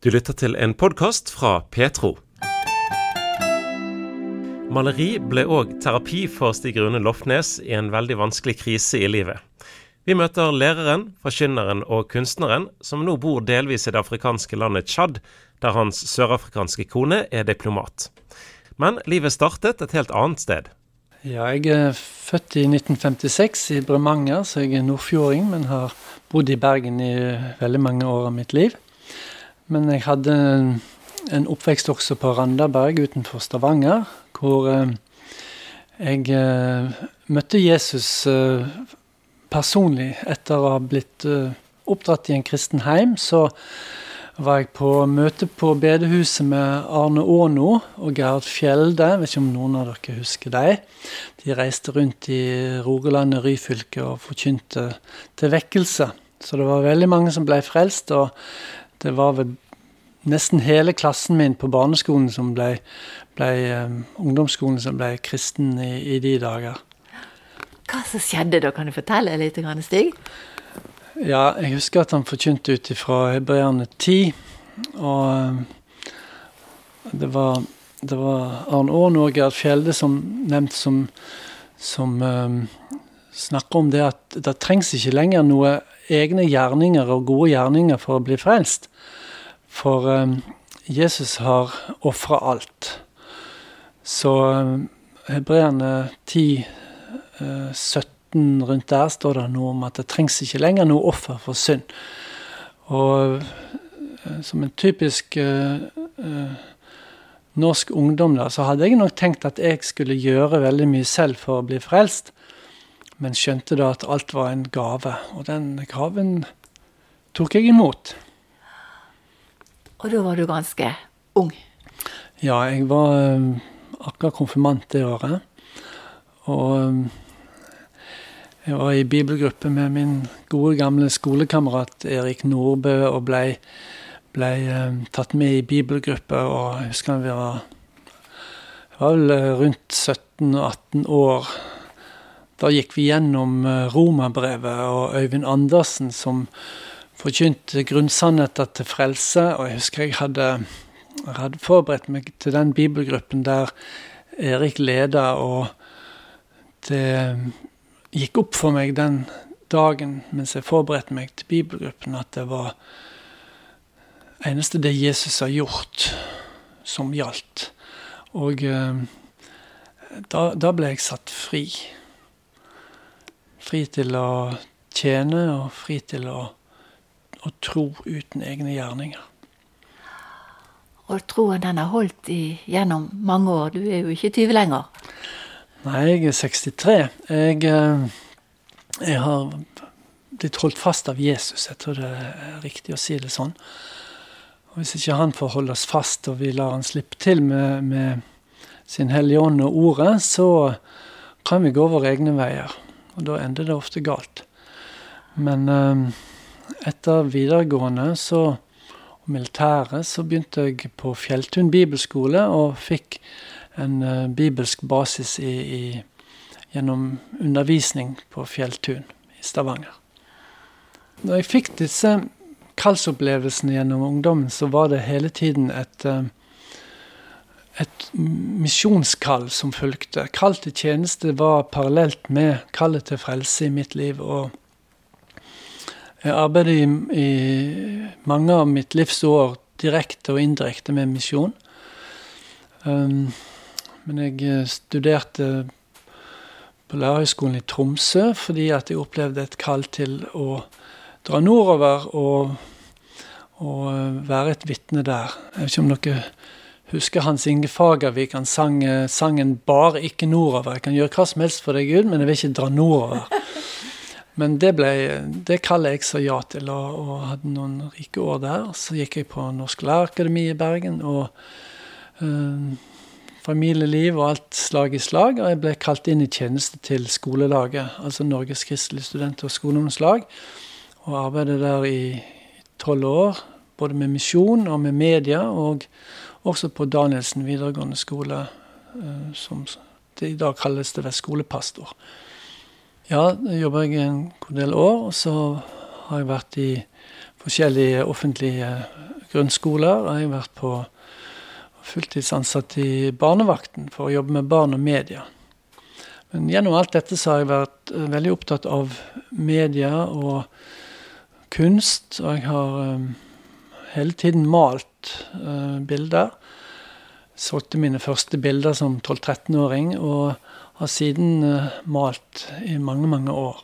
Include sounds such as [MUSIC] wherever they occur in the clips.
Du lytter til en podkast fra Petro. Maleri ble òg terapi for Stig Rune Lofnes i en veldig vanskelig krise i livet. Vi møter læreren, forkynneren og kunstneren, som nå bor delvis i det afrikanske landet Tsjad, der hans sørafrikanske kone er diplomat. Men livet startet et helt annet sted. Ja, jeg er født i 1956 i Bremanger, så jeg er nordfjording, men har bodd i Bergen i veldig mange år av mitt liv. Men jeg hadde en oppvekst også på Randaberg utenfor Stavanger, hvor eh, jeg eh, møtte Jesus eh, personlig etter å ha blitt oppdratt i en kristen heim. Så var jeg på møte på bedehuset med Arne Aano og Gerhard Fjelde. Jeg vet ikke om noen av dere husker dem. De reiste rundt i Rogalandet, Ryfylke og forkynte til vekkelse. Så det var veldig mange som ble frelst. og det var vel nesten hele klassen min på barneskolen som ble, ble um, ungdomsskolen som ble kristen i, i, de dager. Hva som skjedde da, kan du fortelle litt, Stig? Ja, jeg husker at han forkynte ut ifra Hebreerne 10. Og um, det var, det var Arne Aaen og Gerd Fjelde som nevnt som, som um, snakker om det at det trengs ikke lenger noe egne gjerninger og gode gjerninger for å bli frelst. For um, Jesus har ofra alt. Så um, hebreerne 10, uh, 17 rundt der står det noe om at det trengs ikke lenger noe offer for synd. Og uh, som en typisk uh, norsk ungdom da, så hadde jeg nok tenkt at jeg skulle gjøre veldig mye selv for å bli frelst men skjønte da at alt var en gave. Og den gaven tok jeg imot. Og da var du ganske ung? Ja, jeg var um, akkurat konfirmant det året. Og um, jeg var i bibelgruppe med min gode, gamle skolekamerat Erik Nordbø og blei ble, um, tatt med i bibelgruppe. Og jeg husker vi var, var vel uh, rundt 17-18 år da gikk vi gjennom eh, Romerbrevet og Øyvind Andersen som forkynte grunnsannheter til frelse. Og jeg husker jeg hadde, hadde forberedt meg til den bibelgruppen der Erik leda, og det gikk opp for meg den dagen mens jeg forberedte meg til bibelgruppen, at det var eneste det Jesus har gjort, som gjaldt. Og eh, da, da ble jeg satt fri. Fri til å tjene og fri til å, å tro uten egne gjerninger. Og troen den har holdt i, gjennom mange år. Du er jo ikke 20 lenger. Nei, jeg er 63. Jeg, eh, jeg har blitt holdt fast av Jesus. Jeg tror det er riktig å si det sånn. Og Hvis ikke han får holde oss fast, og vi lar han slippe til med, med sin Hellige Ånd og Ordet, så kan vi gå våre egne veier. Og da ender det ofte galt. Men eh, etter videregående så, og militæret så begynte jeg på Fjelltun bibelskole og fikk en uh, bibelsk basis i, i, gjennom undervisning på Fjelltun i Stavanger. Når jeg fikk disse kallsopplevelsene gjennom ungdommen, så var det hele tiden et uh, et misjonskall som fulgte. Kall til tjeneste var parallelt med kallet til frelse i mitt liv. og Jeg arbeider i, i mange av mitt livs år direkte og indirekte med misjon. Um, men jeg eh, studerte på Lærerhøgskolen i Tromsø fordi at jeg opplevde et kall til å dra nordover og, og eh, være et vitne der. Jeg vet ikke om dere husker Hans Inge Fagervik. Han sang eh, sangen 'Bare ikke nordover'. Jeg kan gjøre hva som helst for deg, Gud, men jeg vil ikke dra nordover. Men det, ble, det kaller jeg så ja til, og, og, hadde noen rike år der. Så gikk jeg på Norsk Lærerakademi i Bergen, og øh, familieliv og alt slag i slag. Og jeg ble kalt inn i tjeneste til skolelaget, altså Norges kristelige student- og skoleungdomslag. Og arbeidet der i tolv år, både med misjon og med media. og også på Danielsen videregående skole, eh, som det i dag kalles det skolepastor. Ja, da jobber jeg en god del år, og så har jeg vært i forskjellige offentlige grunnskoler. Jeg har vært på fulltidsansatt i barnevakten for å jobbe med barn og media. Men gjennom alt dette så har jeg vært uh, veldig opptatt av media og kunst. Og jeg har um, hele tiden malt uh, bilder. Solgte mine første bilder som 12-13-åring, og har siden uh, malt i mange, mange år.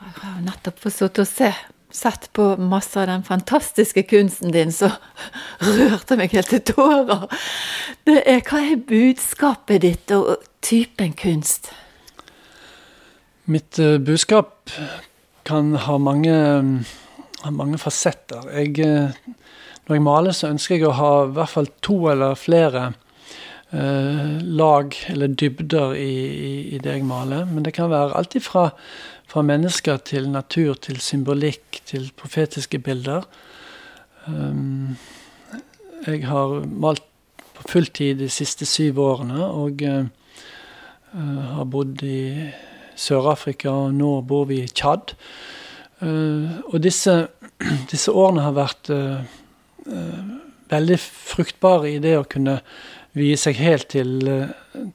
Jeg har jo nettopp fått sitte og se sett på masse av den fantastiske kunsten din, så [LAUGHS] rørte meg helt til tårer. Det er, hva er budskapet ditt og typen kunst? Mitt uh, budskap kan ha mange, ha mange fasetter. Jeg, uh, når jeg maler, så ønsker jeg å ha i hvert fall to eller flere uh, lag eller dybder i, i, i, det jeg maler. Men det kan være alt ifra fra mennesker til natur, til symbolikk, til profetiske bilder. Um, jeg har malt på fulltid de siste syv årene, og uh, har bodd i Sør-Afrika, og nå bor vi i Tsjad. Uh, og disse, [CLEARS THROAT] disse, årene har vært uh, veldig fruktbare i det å kunne vie seg helt til,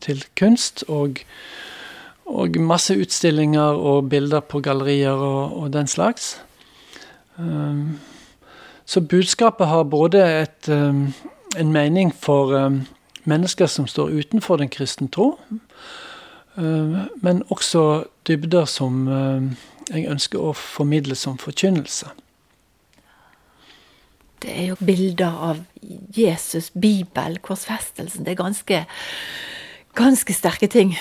til kunst. og og masse utstillinger og bilder på gallerier og, og den slags. Um, så budskapet har både et, um, en mening for um, mennesker som står utenfor den kristne tro, men også dybder som jeg ønsker å formidle som forkynnelse. Det er jo bilder av Jesus, Bibel, korsfestelsen. Det er ganske, ganske sterke ting.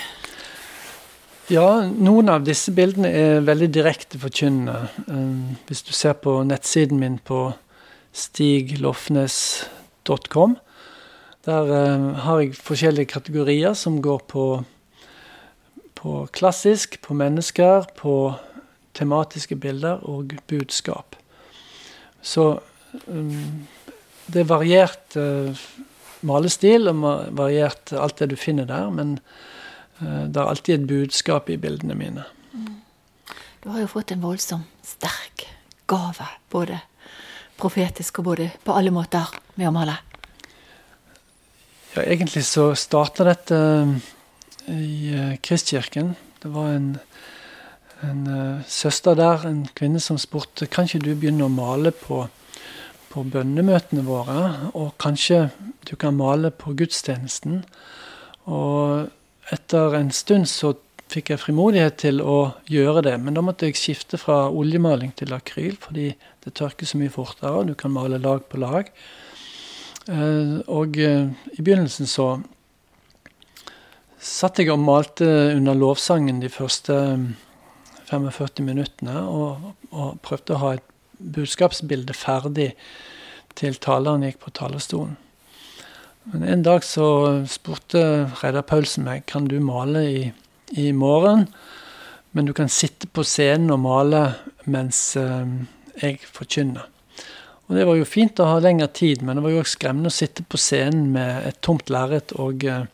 Ja, noen av disse bildene er veldig direkte forkynnende. Eh, hvis du ser på nettsiden min på stiglofnes.com, der eh, har jeg forskjellige kategorier som går på, på klassisk, på mennesker, på tematiske bilder og budskap. Så det er variert uh, malestil og variert alt det du finner der, men Eh, det er alltid et budskap i bildene mine. Mm. Du har jo fått en voldsom sterk gave, både profetisk og både på alle måter, med å male. Ja, egentlig så starta dette eh, i eh, Kristkirken. Det var en, en søster der, en kvinne, som spurte kan ikke du begynne å male på, på bønnemøtene våre, og kanskje du kan male på gudstjenesten. Og etter en stund så fikk jeg frimodighet til å gjøre det, men da måtte jeg skifte fra oljemaling til akryl, fordi det tørker så mye fortere, og du kan male lag på lag. Eh, og eh, i begynnelsen så satt jeg og malte under lovsangen de første 45 mm, minuttene, og, og prøvde å ha et budskapsbilde ferdig til taleren gikk på talerstolen. Men en dag så spurte Reidar Paulsen meg kan du male i, i morgen. Men du kan sitte på scenen og male mens uh, jeg forkynner. Og Det var jo fint å ha lengre tid, men det var jo også skremmende å sitte på scenen med et tomt lerret og uh,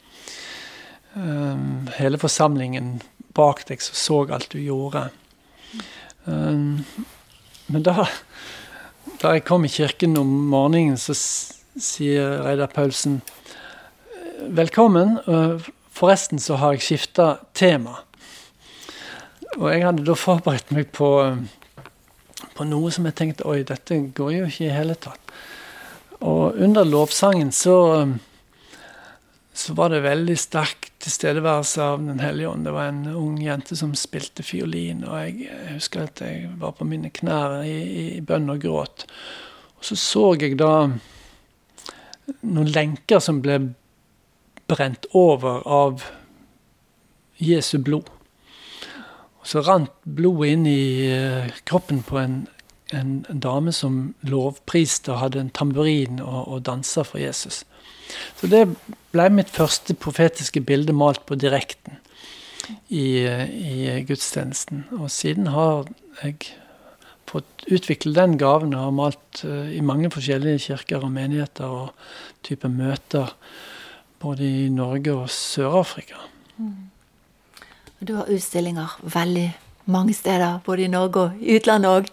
hele forsamlingen bak deg som så alt du gjorde. Men da, da jeg kom i kirken om morgenen, så sier Reidar Paulsen. Velkommen. Forresten så har jeg skifta tema. Og jeg hadde da forberedt meg på, på noe som jeg tenkte oi, dette går jo ikke i hele tatt. Og under lovsangen så, så var det veldig sterk tilstedeværelse av Den hellige ånd. Det var en ung jente som spilte fiolin, og jeg, husker at jeg var på mine knær i, i bønn og gråt. Og så så jeg da noen lenker som ble brent over av Jesu blod. Og så rant blodet inn i eh, kroppen på en, en, dame som lovpriste og hadde en tamburin og, og dansa for Jesus. Så det ble mitt første profetiske bilde malt på direkten i, i gudstjenesten. Og siden har jeg fått utvikle den gaven og har malt uh, i mange forskjellige kirker og menigheter og type møter både i Norge og Sør-Afrika. Mm. Du har utstillinger veldig mange steder, både i Norge og i utlandet òg?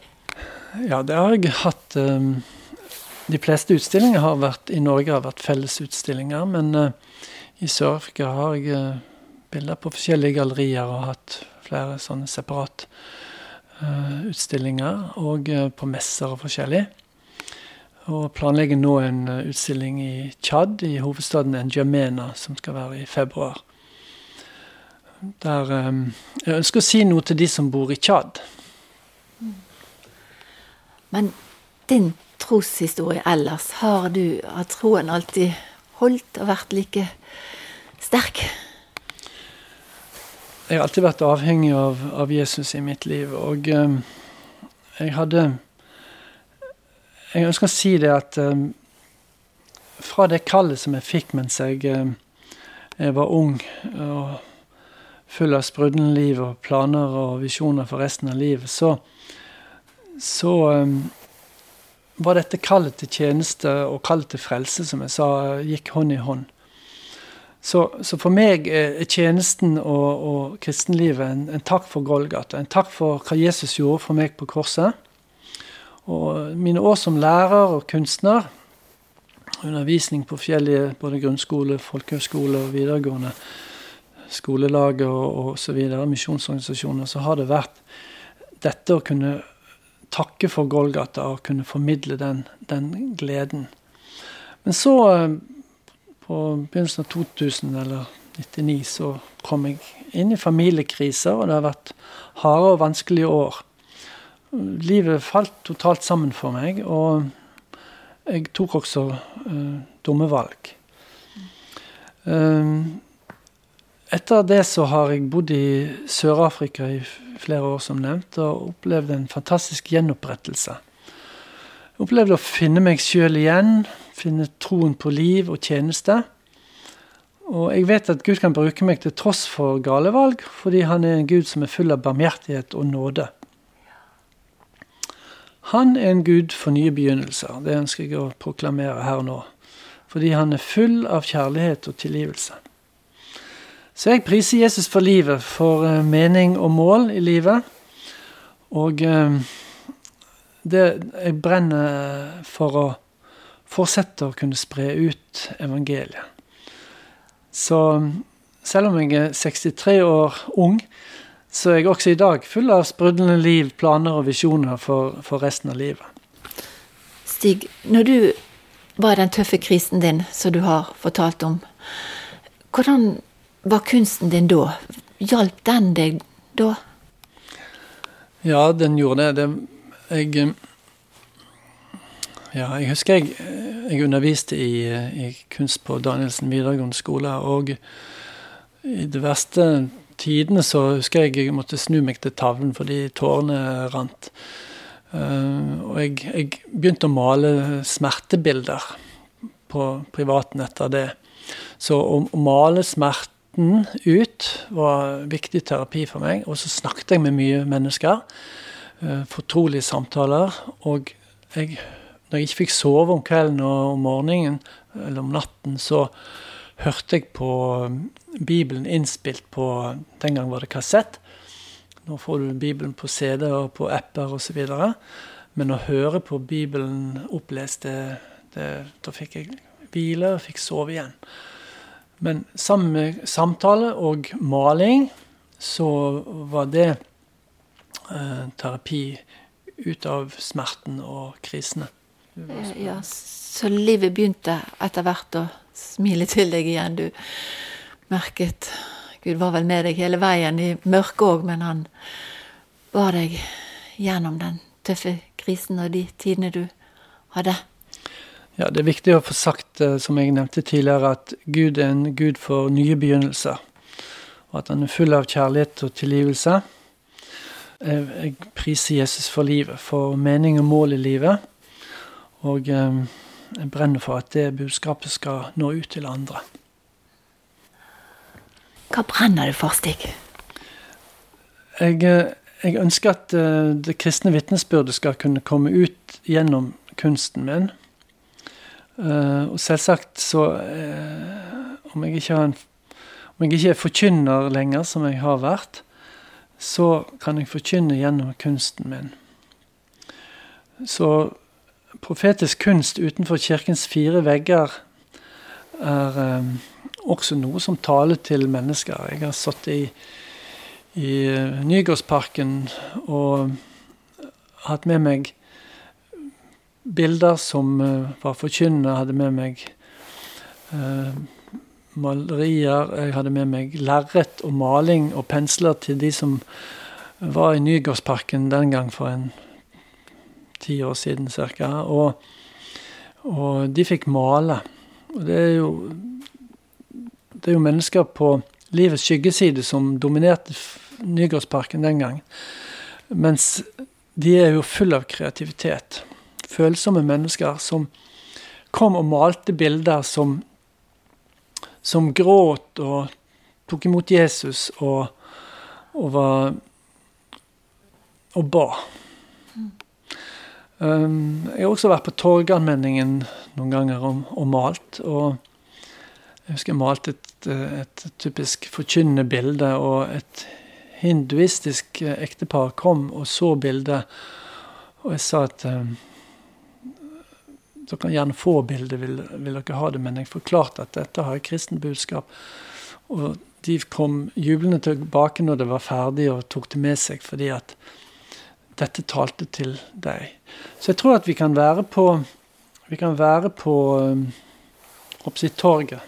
Ja, det har jeg hatt. Um, de fleste utstillinger har vært, i Norge har vært fellesutstillinger, men uh, i Sør-Afrika har jeg uh, bilder på forskjellige gallerier og hatt flere sånne separat uh, utstillinger, og på messer og forskjellig. Og planlegger nå en utstilling i Tsjad, i hovedstaden N'Djamena, som skal være i februar. Der um, Jeg ønsker å si noe til de som bor i Tsjad. Men din troshistorie ellers, har du har troen alltid holdt og vært like sterk? Jeg har alltid vært avhengig av, av Jesus i mitt liv, og um, jeg hadde Jeg ønsker å si det at um, fra det kallet som jeg fikk mens jeg, um, jeg var ung og full av sprudlende liv og planer og visjoner for resten av livet, så så um, var dette kallet til tjeneste og kallet til frelse, som jeg sa, gikk hånd i hånd. Så, så for meg er tjenesten og, og kristenlivet en, en, takk for Golgata. En takk for hva Jesus gjorde for meg på korset. Og mine år som lærer og kunstner, undervisning på fjellet, både grunnskole, folkehøyskole og videregående skolelaget og osv., misjonsorganisasjoner, så har det vært dette å kunne takke for Golgata og kunne formidle den, den gleden. Men så, eh, på begynnelsen av 2000 eller 99, så kom jeg inn i familiekriser, og det har vært harde og vanskelige år. Livet falt totalt sammen for meg, og jeg tok også uh, dumme valg. Um, etter det så har jeg bodd i Sør-Afrika i flere år, som nevnt, og opplevd en fantastisk gjenopprettelse. Jeg opplevde å finne meg sjøl igjen, finne troen på liv og tjeneste. Og jeg vet at Gud kan bruke meg til tross for gale valg, fordi han er en Gud som er full av barmhjertighet og nåde. Han er en Gud for nye begynnelser. Det ønsker jeg å proklamere her og nå. Fordi han er full av kjærlighet og tilgivelse. Så jeg priser Jesus for livet, for uh, mening og mål i livet. Og uh, det, jeg brenner for å fortsette å kunne spre ut evangeliet. Så selv om jeg er 63 år ung, så er jeg også i dag full av sprudlende liv, planer og visjoner for, for resten av livet. Stig, når du var i den tøffe krisen din som du har fortalt om, hvordan var kunsten din da? Hjalp den deg da? Ja, den gjorde det. det jeg eh, Ja, jeg husker jeg, jeg underviste i, i, kunst på Danielsen videregående skole. Og i de verste tidene så husker jeg jeg måtte snu meg til tavlen fordi tårene rant. Og jeg, jeg, begynte å male smertebilder på privaten etter det. Så å, å male smerte praten ut var viktig terapi for meg. Og så snakket jeg med mye mennesker. Eh, fortrolige samtaler. Og jeg, når jeg ikke fikk sove om kvelden og om morgenen, eller om natten, så hørte jeg på um, Bibelen innspilt på Den gang var det kassett. Nå får du Bibelen på CD og på apper osv. Men å høre på Bibelen opplest, det, det, da fikk jeg hvile og fikk sove igjen. Men sammen med samtale og maling så var det eh, terapi ut av smerten og krisene. Eh, ja, så livet begynte etter hvert å smile til deg igjen. Du merket Gud var vel med deg hele veien, i mørket òg, men han bar deg gjennom den tøffe krisen og de tidene du hadde. Ja, Det er viktig å få sagt, eh, som jeg nevnte tidligere, at Gud er en Gud for nye begynnelser. Og at han er full av kjærlighet og tilgivelse. Jeg priser Jesus for livet, for mening og mål i livet. Og eh, jeg brenner for at det budskapet skal nå ut til andre. Hva brenner du for, Stig? Jeg, eh, jeg ønsker at det kristne vitnesbyrdet skal kunne komme ut gjennom kunsten min. Uh, og selvsagt så uh, om, jeg en, om jeg ikke er forkynner lenger, som jeg har vært, så kan jeg forkynne gjennom kunsten min. Så profetisk kunst utenfor kirkens fire vegger er um, også noe som taler til mennesker. Jeg har satt i, i Nygårdsparken og hatt med meg bilder som uh, var forkynnende. Jeg hadde med meg uh, malerier. Jeg hadde med meg lerret og maling og pensler til de som var i Nygårdsparken den gang for en ti år siden ca. Og, og, de fikk male. Og det er jo det er jo mennesker på livets skyggeside som dominerte Nygårdsparken den gang. Mens de er jo fulle av kreativitet. Følsomme mennesker som kom og malte bilder som, som gråt og tok imot Jesus og, og var og ba. Um, jeg har også vært på Torgallmenningen noen ganger og, og malt. og jeg husker jeg malte et, et typisk forkynnende bilde, og et hinduistisk ektepar kom og så bildet. Og jeg sa at um, dere kan gjerne få bildet, vil, vil, dere ha det, men jeg forklarte at dette har et kristent budskap. Og de kom jublende tilbake når det var ferdig, og tok det med seg fordi at dette talte til deg. Så jeg tror at vi kan være på vi kan være på oppsi torget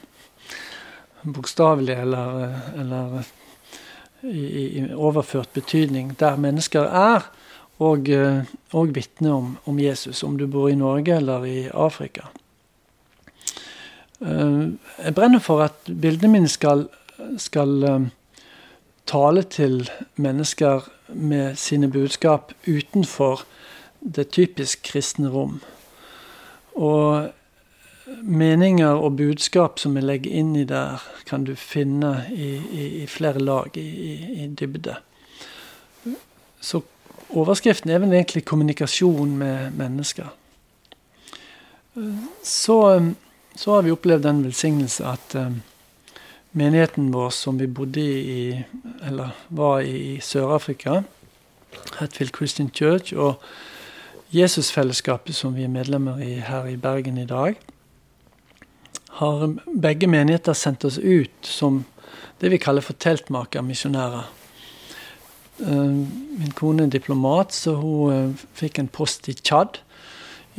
bokstavelig eller, eller i, i, overført betydning, der mennesker er, og, og vitne om, om, Jesus, om du bor i Norge eller i Afrika. Eh, jeg brenner for at bildene mine skal, skal eh, tale til mennesker med sine budskap utenfor det typisk kristne rom. Og meninger og budskap som vi legger inn i der, kan du finne i, i, i flere lag, i, i, dybde. Så overskriften er vel egentlig kommunikasjon med mennesker. Så, så har vi opplevd den velsignelse at um, menigheten vår som vi bodde i, eller var i, i Sør-Afrika, Hatfield Christian Church, og Jesusfellesskapet som vi er medlemmer i her i Bergen i dag, har begge menigheter sendt oss ut som det vi kaller for teltmakermisjonærer. Eh, min kone er diplomat, så hun eh, fikk en post i Tsjad,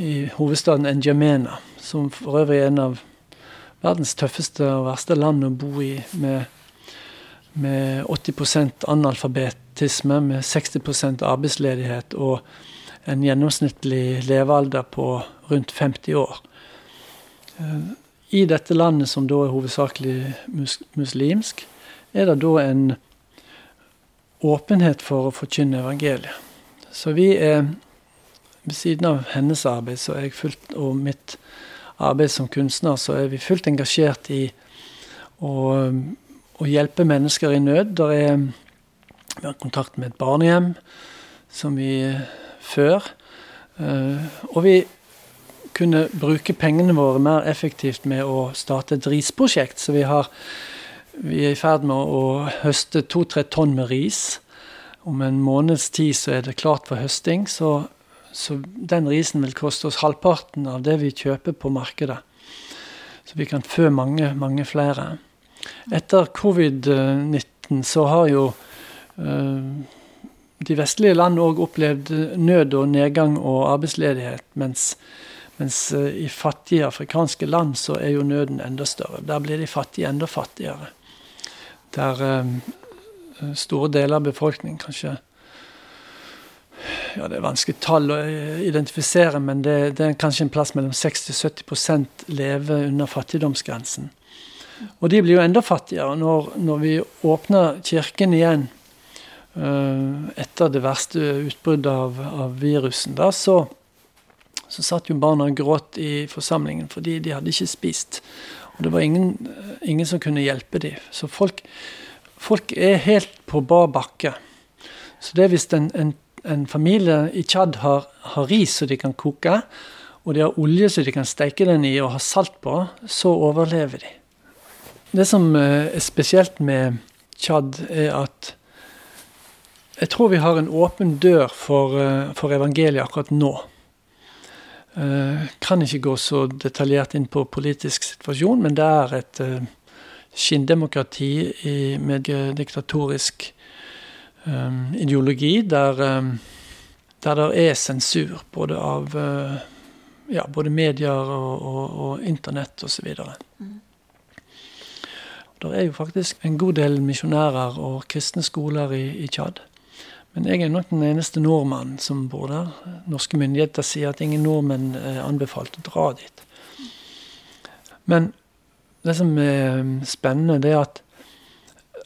i hovedstaden N'Djamena, som for øvrig er en av verdens tøffeste og verste land å bo i, med, med 80% analfabetisme, med 60% arbeidsledighet og en gjennomsnittlig levealder på rundt 50 år. Eh, i dette landet, som da er hovedsakelig muslimsk, er det da en åpenhet for å forkynne evangeliet. Så vi er Ved siden av hennes arbeid så er jeg fullt, og mitt arbeid som kunstner, så er vi fullt engasjert i å, å hjelpe mennesker i nød. Der er, vi har kontakt med et barnehjem som vi før. Uh, og vi kunne bruke pengene våre mer effektivt med å starte et risprosjekt. Så vi, har, vi er i ferd med å høste to-tre tonn med ris. Om en måneds tid så er det klart for høsting. Så, så den risen vil koste oss halvparten av det vi kjøper på markedet. Så vi kan fø mange, mange flere. Etter covid-19 så har jo øh, de vestlige land òg opplevd nød og nedgang og arbeidsledighet, mens mens eh, i fattige afrikanske land så er jo nøden enda større. Der blir de fattige enda fattigere. Der um, store deler av befolkningen kanskje ja, Det er vanskelig tall å identifisere, men det, det er kanskje en plass mellom 60-70% lever under fattigdomsgrensen. Og de blir jo enda fattigere når, når vi åpner kirken igjen uh, etter det verste utbruddet av, av virusen. Da, så så satt jo barna og gråt i forsamlingen fordi de hadde ikke spist. Og det var ingen, ingen som kunne hjelpe dem. Så folk, folk, er helt på bar bakke. Så det er hvis en, en, en familie i Tsjad har, har, ris som de kan koke, og de har olje som de kan steike den i og ha salt på, så overlever de. Det som eh, er spesielt med Tsjad, er at jeg tror vi har en åpen dør for, eh, for evangeliet akkurat nå. Uh, kan ikke gå så detaljert inn på politisk situasjon, men det er et uh, skinndemokrati med diktatorisk um, ideologi der, der det er sensur både av ja, både medier og, og, og internett osv. Mm. Det er jo faktisk en god del misjonærer og kristne skoler i, i Tsjad. Men jeg er nok den eneste nordmannen som bor der. Norske myndigheter sier at ingen nordmenn er anbefalt å dra dit. Men det som er spennende, det er at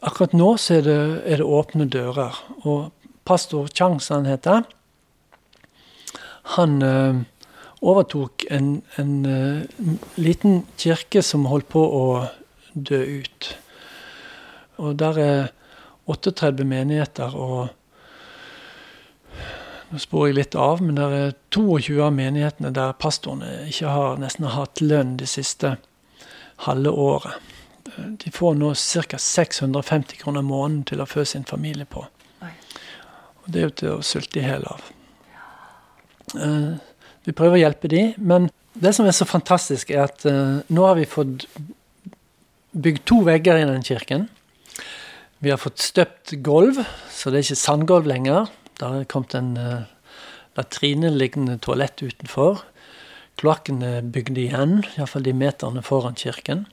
akkurat nå så er det, er det åpne dører. Og pastor Chang, som han heter, han øh, overtok en, en liten kirke som holdt på å dø ut. Og der er 38 menigheter. og nå sporer jeg litt av, men det er 22 av menighetene der pastorene ikke har nesten hatt lønn det siste halve året. De får nå ca. 650 kroner måneden til å fø sin familie på. Og Det er jo til å sulte i hjel av. Uh, vi prøver å hjelpe de, men det som er så fantastisk, er at uh, nå har vi fått bygd to vegger i den kirken. Vi har fått støpt gulv, så det er ikke sandgulv lenger. Er kommet en uh, latrineliggende toalett utenfor. Kloakken er bygd igjen, iallfall de meterne foran kirken.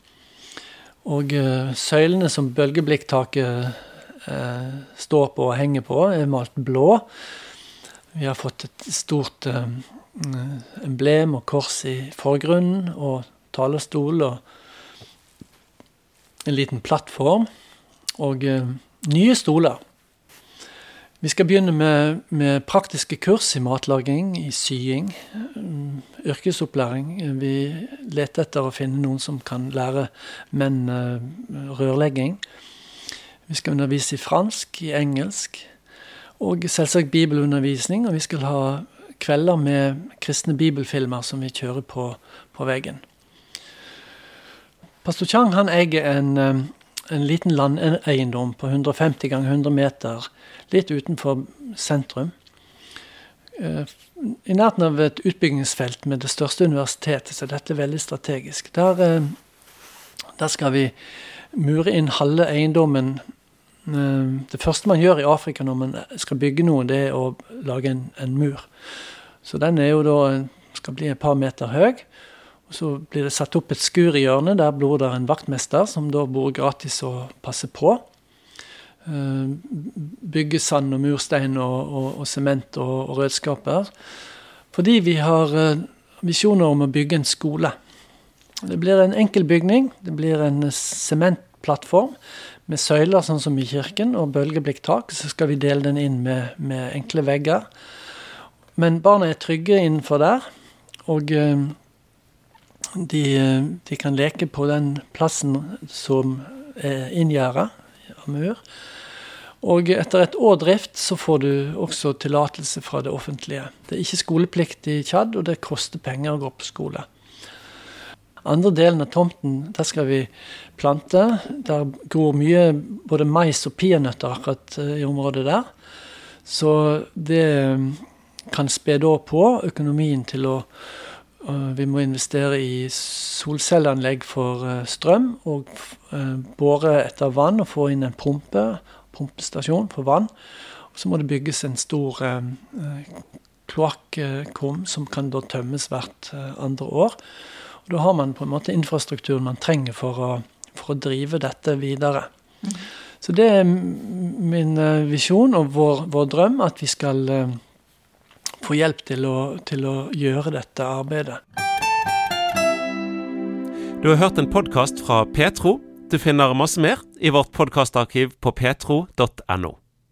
Og uh, søylene som bølgeblikktaket uh, står på og henger på, er malt blå. Vi har fått et stort uh, emblem og kors i forgrunnen, og talerstol og en liten plattform. Og nye stoler. Vi skal begynne med, med, praktiske kurs i matlaging, i sying, mm, yrkesopplæring. Vi leter etter å finne noen som kan lære menn eh, rørlegging. Vi skal undervise i fransk, i engelsk, og selvsagt bibelundervisning. Og vi skal ha kvelder med kristne bibelfilmer som vi kjører på, på veggen. Pastor Chang han eier en, eh, en liten landeiendom på 150 ganger 100 meter litt utenfor sentrum. Eh, I nærheten av et utbyggingsfelt med det største universitetet, så dette er veldig strategisk. Der, eh, der skal vi mure inn halve eiendommen. Eh, det første man gjør i Afrika når man skal bygge noe, det er å lage en, en mur. Så den er jo da skal bli et par meter høy. Så blir det satt opp et skur i hjørnet. Der bor det en vaktmester som da bor gratis og passer på. Eh, bygge sand og murstein og sement og, og, og, redskaper. Fordi vi har uh, visjoner om å bygge en skole. Det blir en enkel bygning. Det blir en sementplattform med søyler, sånn som i kirken, og bølgeblikktak. Så skal vi dele den inn med, med enkle vegger. Men barna er trygge innenfor der. Og uh, de, de, kan leke på den plassen som er inngjerda av mur. Og etter et år drift så får du også tillatelse fra det offentlige. Det er ikke skoleplikt i Tsjad, og det koster penger å gå på skole. Andre delen av tomten, der skal vi plante. Der gror mye både mais og peanøtter akkurat eh, i området der. Så det eh, kan spe da på økonomien til å Vi må investere i solcelleanlegg for strøm og bore etter vann og få inn en pumpe pumpestasjon for vann. Og så må det bygges en stor eh, eh kloakkum som kan da tømmes hvert eh, andre år. Og Da har man på en måte infrastrukturen man trenger for å, for å drive dette videre. Mm. Så det er min eh, visjon og vår, vår, drøm, at vi skal eh, få hjelp til å, til å gjøre dette arbeidet. Du har hørt en podkast fra Petro. Du finner masse mer i vårt podkastarkiv på petro.no.